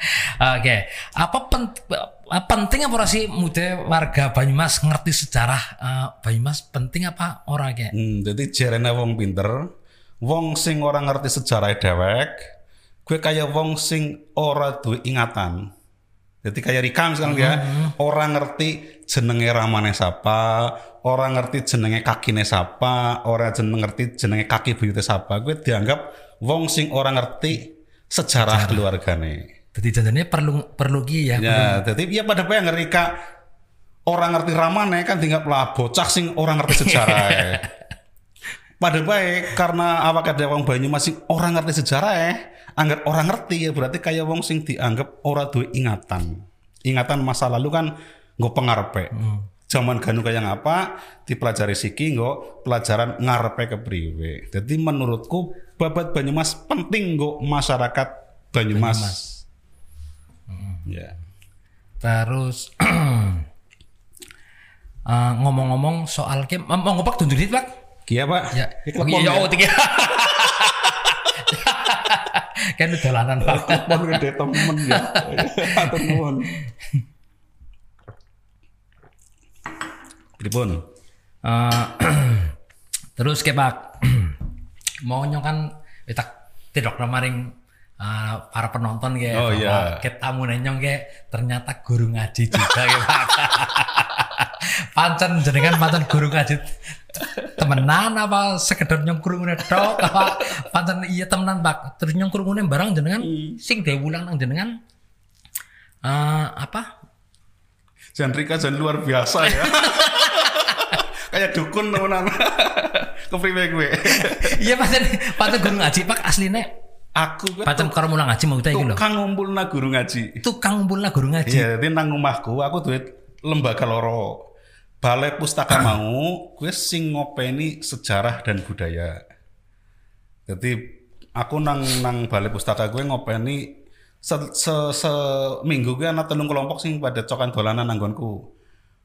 Speaker 2: oke apa pen- eh, penting apa sih muda warga Banyumas ngerti sejarah eh, Banyumas penting apa ora kayak
Speaker 1: Hmm, jadi jarene wong pinter, wong sing ora ngerti sejarah dewek, gue kayak wong sing ora duwe ingatan. Jadi kayak Rika misalnya ya, orang ngerti jenenge ramane sapa, orang ngerti jenenge kakine sapa, orang jeneng ngerti jenenge kaki buyute sapa. Gue dianggap wong sing ora ngerti sejarah keluargane.
Speaker 2: jadi janjinya perlu perlu ki ya
Speaker 1: Ya, jadi ya pada yang Rika orang ngerti ramane kan tinggal lah bocah sing orang ngerti sejarah. pada baik karena awak ada wong Banyumas sing orang ngerti sejarah eh, anggar orang ngerti ya berarti kayak wong sing dianggap ora duwe ingatan. Ingatan masa lalu kan nggo pengarepe. Zaman ganu kayak apa dipelajari siki nggo pelajaran ngarepe kepriwe. Jadi menurutku babat Banyumas penting nggo masyarakat Banyumas. Ya.
Speaker 2: terus eh, ngomong-ngomong soal game mau ngopak tunjuk pak
Speaker 1: Kia pak.
Speaker 2: ya
Speaker 1: Iki
Speaker 2: oh, iya oh tiga kan udah dolanan pak
Speaker 1: Klepon gede temen ya. Atur nuwun. Pripun?
Speaker 2: Eh, terus kayak pak mau kan kita tidak kemarin eh, para penonton kayak
Speaker 1: Oh, iya.
Speaker 2: kita tamu nenyong kayak ternyata guru ngaji juga kayak pak pancen jenengan pancen guru ngaji temenan apa sekedar nyong krungune tok apa pancen iya temenan pak terus nyong krungune barang jenengan sing dewulang nang jenengan eh apa
Speaker 1: Jan Rika jan luar biasa ya. Kayak dukun temenan. Kepriwe gue.
Speaker 2: iya pancen pancen guru ngaji pak aslinya
Speaker 1: Aku
Speaker 2: pancen karo mulang ngaji mau iki lho
Speaker 1: tukang ngumpulna guru ngaji.
Speaker 2: tukang ngumpulna guru ngaji
Speaker 1: Iya, jadi nang omahku aku duwe lembaga loro. Balai pustaka mau, gue sing ngopeni sejarah dan budaya. Jadi aku nang nang balai pustaka gue ngopeni se, se, seminggu gue ana telung kelompok sing pada cokan dolanan nanggonku.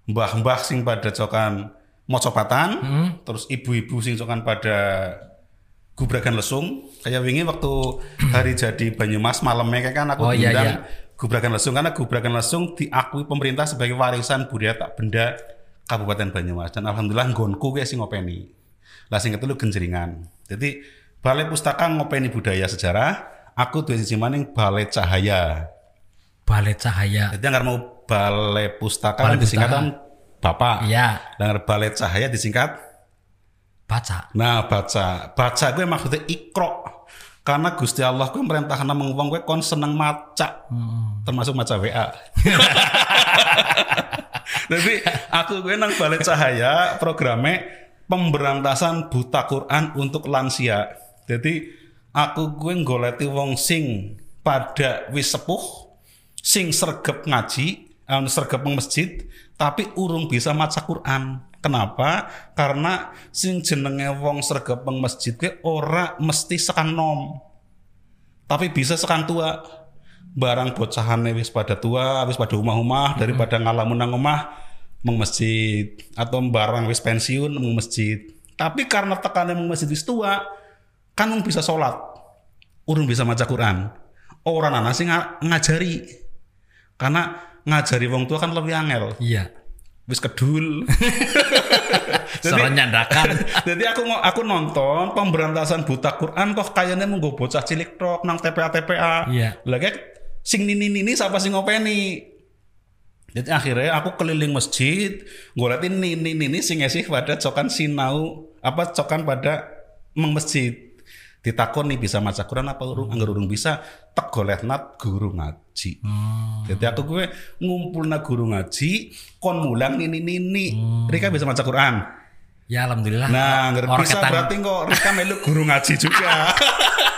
Speaker 1: Mbah-mbah sing pada cokan mocopatan,
Speaker 2: Hmm.
Speaker 1: terus ibu-ibu sing cokan pada gubragan lesung. Kayak wingi waktu hari jadi Banyumas malamnya kayak kan aku
Speaker 2: Oh, iya,
Speaker 1: diundang
Speaker 2: iya.
Speaker 1: Gubrakan Lesung karena Gubrakan Lesung diakui pemerintah sebagai warisan budaya tak benda Kabupaten Banyumas dan alhamdulillah nggonku gue sing ngopeni. Lah sing ketelu genjeringan. Jadi Balai Pustaka ngopeni budaya sejarah, aku duwe siji maning Balai Cahaya.
Speaker 2: balai cahaya
Speaker 1: Jadi yang mau Balai Pustaka
Speaker 2: Balai
Speaker 1: disingkatan Bapak.
Speaker 2: iya
Speaker 1: Dan Balai Cahaya disingkat
Speaker 2: baca
Speaker 1: Nah, baca. Baca gue maksudnya ikro. Karena Gusti Allah gue merintahkan nang wong gue kon seneng maca. Termasuk maca WA. Jadi aku gue nang balik cahaya programnya pemberantasan buta Quran untuk lansia. Jadi aku gue goleti wong sing pada wis sepuh sing sergep ngaji, eh, sergep masjid, tapi urung bisa maca Quran. Kenapa? Karena sing jenenge wong sergep masjid ke ora mesti sekan nom. Tapi bisa sekan tua. Barang bocahane wis pada tua, wis pada umah-umah daripada ngalamun nang omah meng masjid atau barang wis pensiun meng masjid. Tapi karena tekanan meng masjid wis tua, kan mung bisa sholat, urung bisa maca Quran. Orang anak sih nga- ngajari, karena ngajari wong tua kan lebih angel,
Speaker 2: iya
Speaker 1: wis kedul.
Speaker 2: Soal nyandakan
Speaker 1: Jadi aku aku nonton pemberantasan buta Quran kok kayaknya mau bocah cilik tok nang TPA TPA.
Speaker 2: Iya.
Speaker 1: Lah kayak sing nini nini siapa sing ngopeni? Jadi akhirnya aku keliling masjid, ngeliatin nini nini sing ngasih pada cokan sinau apa cokan pada meng masjid. Ditakon nih bisa maca Quran apa urung anggar urung bisa tek goletnat guru ngaji. Jadi aku gue ngumpulna guru ngaji kon mulang nini nini. Rika bisa maca Quran.
Speaker 2: Ya alhamdulillah
Speaker 1: Nah,
Speaker 2: Orang
Speaker 1: bisa berarti kok Rika melu guru ngaji juga.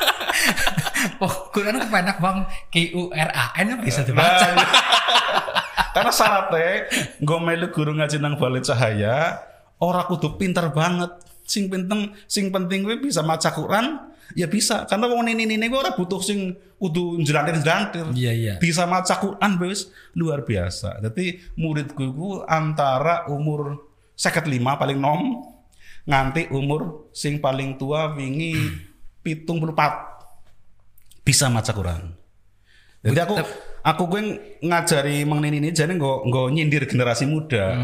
Speaker 2: oh Quran kepenak bang Q U R A N bisa dibaca
Speaker 1: Nah, Karena syaratnya gue melu guru ngaji nang Balai Cahaya, ora kudu pinter banget. Sing penting sing penting gue bisa maca Quran, ya bisa. Karena wong ini ini gue ora butuh sing kudu jelantir-jelantir.
Speaker 2: Iya, iya.
Speaker 1: Bisa maca Quran wis luar biasa. Jadi muridku itu antara umur 55 paling nom nganti umur sing paling tua wingi pitung puluh bisa maca Quran. Jadi aku aku gue ngajari Mang Nini ini jadi nggak nggak nyindir generasi muda.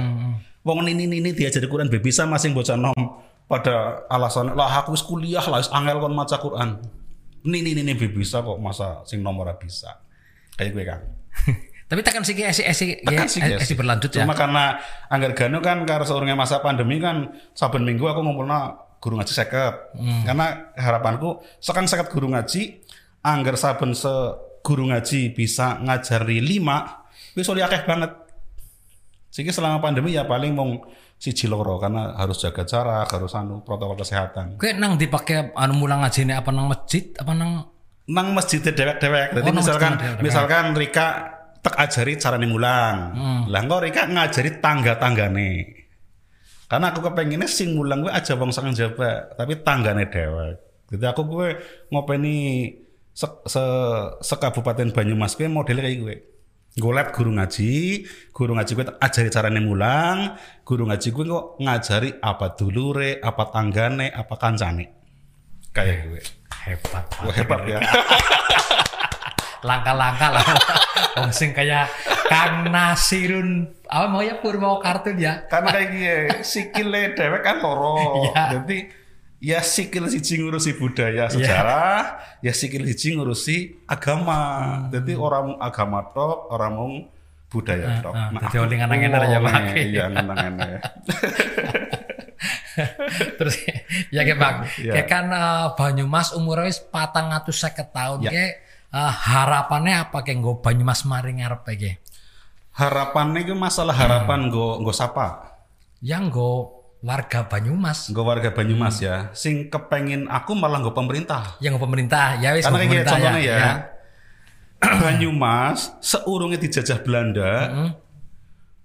Speaker 1: Wong Nini ini diajari Quran bisa masing bocah nom pada alasan lah aku kuliah lah angel kon maca Quran. Nini ini be bisa kok masa sing nomor bisa. Kayak gue kan.
Speaker 2: Tapi tekan sih esi esi ya,
Speaker 1: Tekan
Speaker 2: esi berlanjut ya.
Speaker 1: Cuma karena anggar gano kan karena seurangnya masa pandemi kan saben minggu aku ngumpulna guru ngaji seket.
Speaker 2: Hmm.
Speaker 1: Karena harapanku sekarang seket guru ngaji anggar saben se guru ngaji bisa ngajari lima wis oleh akeh banget. Sehingga selama pandemi ya paling mau siji loro karena harus jaga jarak, harus anu protokol kesehatan.
Speaker 2: Oke, nang dipakai anu mulang ngaji apa nang masjid apa nang
Speaker 1: Nang masjid dewek-dewek. Jadi
Speaker 2: Oh,
Speaker 1: misalkan
Speaker 2: masjid dewek-dewek.
Speaker 1: misalkan Rika tak ajari carane mulang.
Speaker 2: Hmm.
Speaker 1: Lah engko Rika ngajari tangga-tanggane. Karena aku kepengennya sing mulang gue aja wong sang jaba, tapi tanggane dewek. Jadi aku gue ngopeni se, se, sekabupaten Banyumas gue modelnya kayak gue. Golep guru ngaji, guru ngaji gue tak ajari carane mulang, guru ngaji gue kok ngajari apa dulure, apa tanggane, apa kancane. Kayak gue.
Speaker 2: hebat.
Speaker 1: Hebat ya.
Speaker 2: Langkah-langkah lah. Wong sing kayak Kang Nasirun apa mau ya Purwo kartun ya.
Speaker 1: karena kayak gini sikile dewek kan loro
Speaker 2: Iya.
Speaker 1: jadi ya sikil siji ngurusi budaya sejarah ya sikil siji ngurusi agama jadi orang agama tok orang mau budaya tok
Speaker 2: ah, jadi
Speaker 1: aku
Speaker 2: oli ngenang-ngenar ya,
Speaker 1: wonge,
Speaker 2: Pak.
Speaker 1: iya ngenang-ngenar
Speaker 2: Terus ya kayak Bang,
Speaker 1: Iya.
Speaker 2: kayak kan eh, Banyumas umurnya wis 450 tahun
Speaker 1: Ya.
Speaker 2: kayak eh, harapannya apa kayak nggo Banyumas maring ngarep kayak
Speaker 1: harapannya itu masalah harapan go go sapa?
Speaker 2: Yang nggo warga Banyumas.
Speaker 1: Go warga Banyumas ya. Sing kepengin aku malah go pemerintah.
Speaker 2: Yang nggo pemerintah. Ya wis
Speaker 1: Karena kayak gini
Speaker 2: pemerintah
Speaker 1: contohnya ya, Banyumas seurungnya dijajah Belanda,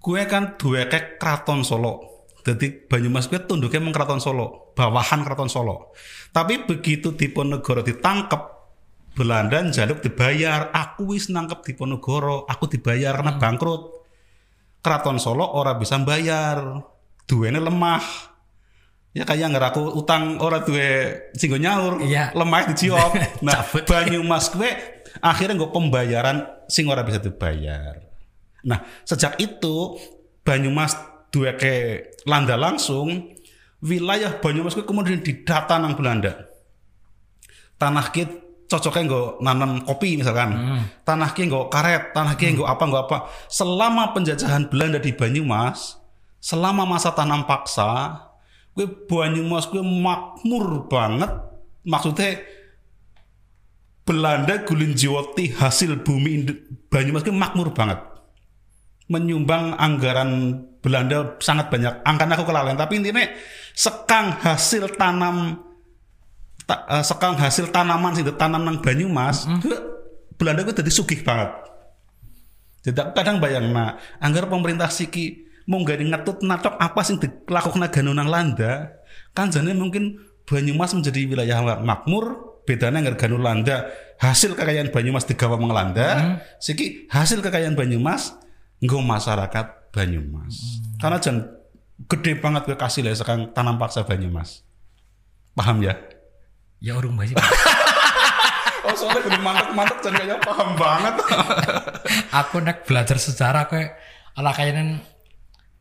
Speaker 1: gue kan duwe kayak keraton Solo. Jadi Banyumas gue tunduknya emang keraton Solo, bawahan keraton Solo. Tapi begitu Diponegoro ditangkep, Belanda jaluk dibayar. Aku wis nangkep Diponegoro, aku dibayar karena bangkrut. Keraton Solo ora bisa bayar, duwene lemah. Ya kayak nggak aku utang ora duwe singgo nyaur,
Speaker 2: Iya.
Speaker 1: lemah dijawab. Nah,
Speaker 2: Cabut.
Speaker 1: Banyumas gue akhirnya gue pembayaran sing ora bisa dibayar. Nah, sejak itu Banyumas dua ke landa langsung wilayah Banyumas gue kemudian didata nang Belanda. Tanah kita cocoknya nggak nanam kopi misalkan. Tanah kita nggak karet, tanah kita nggak apa nggak apa. Selama penjajahan Belanda di Banyumas, selama masa tanam paksa, gue Banyumas gue makmur banget. Maksudnya Belanda gulinjiwati hasil bumi Banyumas gue makmur banget menyumbang anggaran Belanda sangat banyak. Angkanya aku kelalen, tapi intinya sekang hasil tanam ta- eh, sekang hasil tanaman sih tanam nang Banyumas, Belanda gue jadi sugih banget. Jadi aku kadang bayang nah, anggar pemerintah siki mau gak ngetut natok apa sih dilakukan gano nang Landa, kan jane mungkin Banyumas menjadi wilayah makmur, bedanya anggar gano Landa hasil kekayaan Banyumas digawa mengelanda, siki hasil kekayaan Banyumas nggo masyarakat Banyumas. Karena jan gede banget gue kasih lah sekarang tanam paksa Banyumas. Paham ya?
Speaker 2: Ya urung bayi
Speaker 1: Oh soalnya gue mantep-mantep dan kayaknya paham banget.
Speaker 2: aku nek belajar sejarah kayak ala kayaknya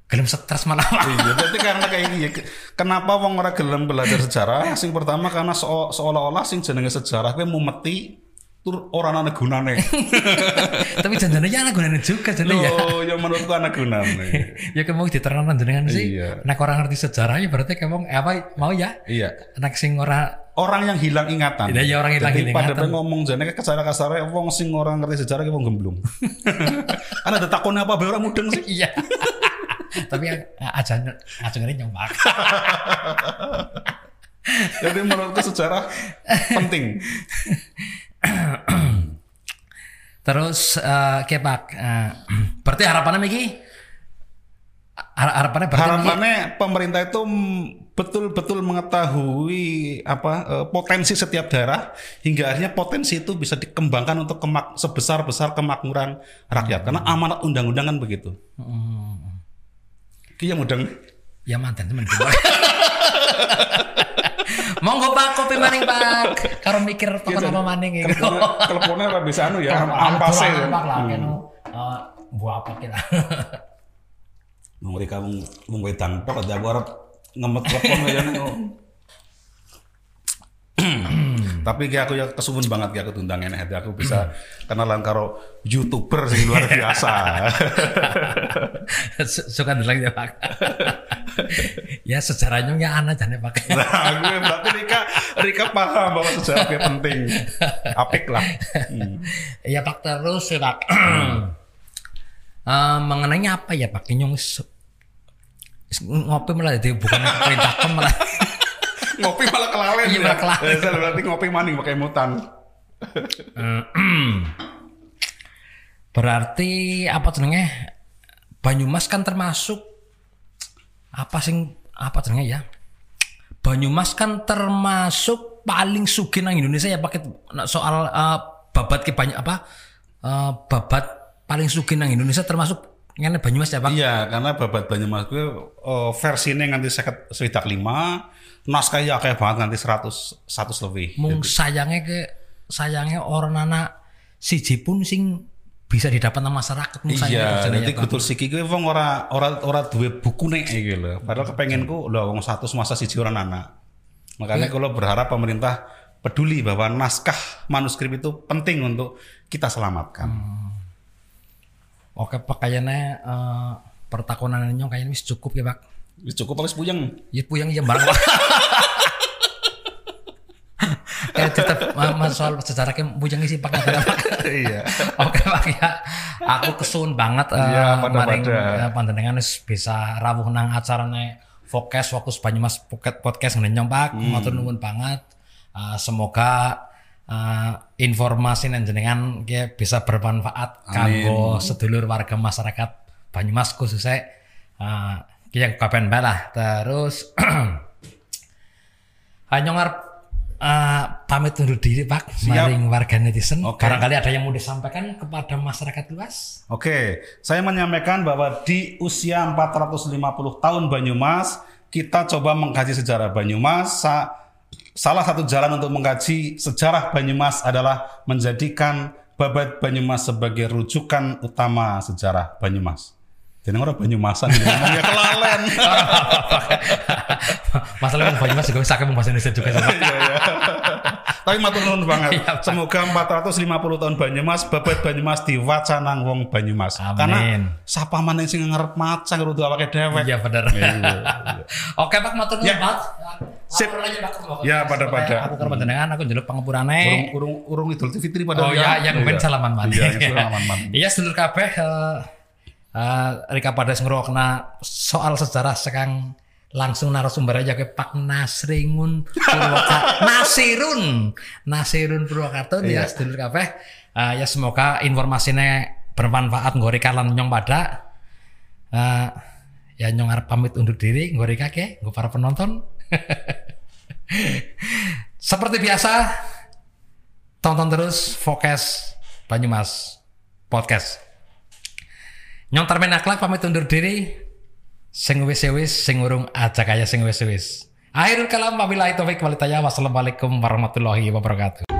Speaker 2: gelem stres malah
Speaker 1: iya, berarti karena kayak gini. Kenapa wong ora gelem belajar sejarah? Sing pertama karena seo- seolah-olah sing jenenge sejarah kuwi mumeti tur ora ana gunane.
Speaker 2: tapi janjane ya anak gunanya juga jane ya
Speaker 1: Loh, ya menurutku ana gunane.
Speaker 2: ya kayak mau diterangkan jenengan sih
Speaker 1: Iya.
Speaker 2: nek orang ngerti sejarah ya berarti eh, apa mau ya
Speaker 1: Iya.
Speaker 2: nek sing ora
Speaker 1: Orang yang hilang ingatan.
Speaker 2: Iya, iya, orang hilang
Speaker 1: Jadi
Speaker 2: ingatan.
Speaker 1: pengen ngomong jane kasar kasarnya wong sing orang ngerti sejarah ki wong gemblung. Kan ada takonnya apa bae ora mudeng sih.
Speaker 2: iya tapi aja aja nyombak
Speaker 1: Jadi menurutku sejarah penting.
Speaker 2: Terus eh kayak Pak, eh, berarti harapannya Miki? Har- Harapannya berarti Miki-
Speaker 1: Harapannya pemerintah itu betul-betul mengetahui apa eh, potensi setiap daerah hingga akhirnya potensi itu bisa dikembangkan untuk kemak sebesar-besar kemakmuran rakyat. Karena amanat undang-undang kan begitu. Ki yang undang
Speaker 2: Ya mantan teman Monggo Pak kopi maning Pak. Karo mikir tekan apa maning iki.
Speaker 1: teleponnya ora bisa anu ya ampase.
Speaker 2: Durang Pak lah kene. Eh buah apa kita.
Speaker 1: Wong mereka wong wong wedang tok ada arep ngemet telepon kaya ngono. Tapi kayak aku ya kesuwun banget kayak aku tundang enek hati aku bisa kenalan karo youtuber sing luar biasa.
Speaker 2: Su- Suka ndelok ya Pak. ya sejarahnya ya anak jane Pak.
Speaker 1: Nah, gue berarti Rika Rika paham bahwa sejarahnya penting. Apik lah. Hmm.
Speaker 2: Iya Pak terus ya Pak. Eh, mengenai apa ya Pak Kinyong ngopi malah jadi bukan perintahkan malah
Speaker 1: Ngopi malah kelalen.
Speaker 2: Iya,
Speaker 1: ya.
Speaker 2: malah kelalen.
Speaker 1: Eh, saya berarti ngopi maning pakai mutan.
Speaker 2: berarti apa jenenge Banyumas kan termasuk apa sing apa jenenge ya Banyumas kan termasuk paling sugih nang Indonesia ya pakai soal eh, babat ke banyak apa eh, babat paling sugih nang Indonesia termasuk ngene Banyumas ya Pak
Speaker 1: Iya, karena babat Banyumas gue oh, versinya nganti seket swidak lima, naskahnya kayak banget nganti 100 100 lebih.
Speaker 2: mung sayangnya ke sayangnya orang anak siji pun sing bisa didapat sama masyarakat mung
Speaker 1: Iya, nanti
Speaker 2: ya,
Speaker 1: kutul siki gue wong ora ora ora duwe buku nih gitu loh. Padahal kepengenku lho wong satu masa siji orang anak. Makanya kalau berharap pemerintah peduli bahwa naskah manuskrip itu penting untuk kita selamatkan.
Speaker 2: Oke Pak kayaknya eh, pertakunan nyong kayaknya cukup ya Pak.
Speaker 1: Wis cukup wis puyeng.
Speaker 2: Ya puyeng ya barang. Kayak tetap soal sejarah ke puyeng sih Pak. Pak.
Speaker 1: Iya.
Speaker 2: Oke Pak ya. Aku kesun banget eh,
Speaker 1: Iya,
Speaker 2: maring
Speaker 1: pada.
Speaker 2: eh, panjenengan bisa rawuh nang acarane Fokus Fokus Banyumas Pocket Podcast ngenyong Pak.
Speaker 1: Hmm.
Speaker 2: Matur nuwun banget. Eh, semoga eh, informasi jenengan ki bisa bermanfaat kanggo sedulur warga masyarakat Banyumas khususnya eh yang kapan bae lah. Terus hanya ngarep eh, pamit undur diri Pak maring warga netizen.
Speaker 1: Oke.
Speaker 2: Barangkali ada yang mau disampaikan kepada masyarakat luas.
Speaker 1: Oke, saya menyampaikan bahwa di usia 450 tahun Banyumas, kita coba mengkaji sejarah Banyumas. Sa- salah satu jalan untuk mengkaji sejarah Banyumas adalah menjadikan Babat Banyumas sebagai rujukan utama sejarah Banyumas. Jadi orang Banyumasan ngomongnya kelalen.
Speaker 2: Masalah yang Banyumas juga bisa pakai bahasa Indonesia juga.
Speaker 1: Iya, iya. Tapi matur nuwun banget.
Speaker 2: Iya.
Speaker 1: Semoga 450 tahun Banyumas, Babat Banyumas diwacanang wong Banyumas.
Speaker 2: Amin.
Speaker 1: Karena sapa maneh sing ngarep macang kudu awake dewek.
Speaker 2: Iya benar. Oke Pak matur nuwun
Speaker 1: Ya.
Speaker 2: Pak.
Speaker 1: Sip. Ya, pada-pada.
Speaker 2: Aku ke panjenengan aku njaluk pangapurane.
Speaker 1: urung urung urung Idul Fitri pada
Speaker 2: Oh ya, yang ben salaman man.
Speaker 1: Iya, salaman man.
Speaker 2: Iya, sedulur kabeh eh, Rika pada ngrokna soal sejarah sekarang langsung narasumber aja ke Pak Nasringun Purwakarta. Nasirun. Nasirun Purwakarta ya
Speaker 1: Iya.
Speaker 2: sedulur kabeh. Eh, ya semoga informasinya bermanfaat ngorika lan nyong pada. Eh, ya nyong arep pamit undur diri ngorika ke nggo para penonton. Seperti biasa, tonton terus Fokus Banyumas Podcast. Nyong Tarmen Akhlak pamit undur diri. Sing wis wis sing urung aja kaya sing wis wis. Akhirul kalam wabillahi taufik walhidayah. Wassalamualaikum warahmatullahi wabarakatuh.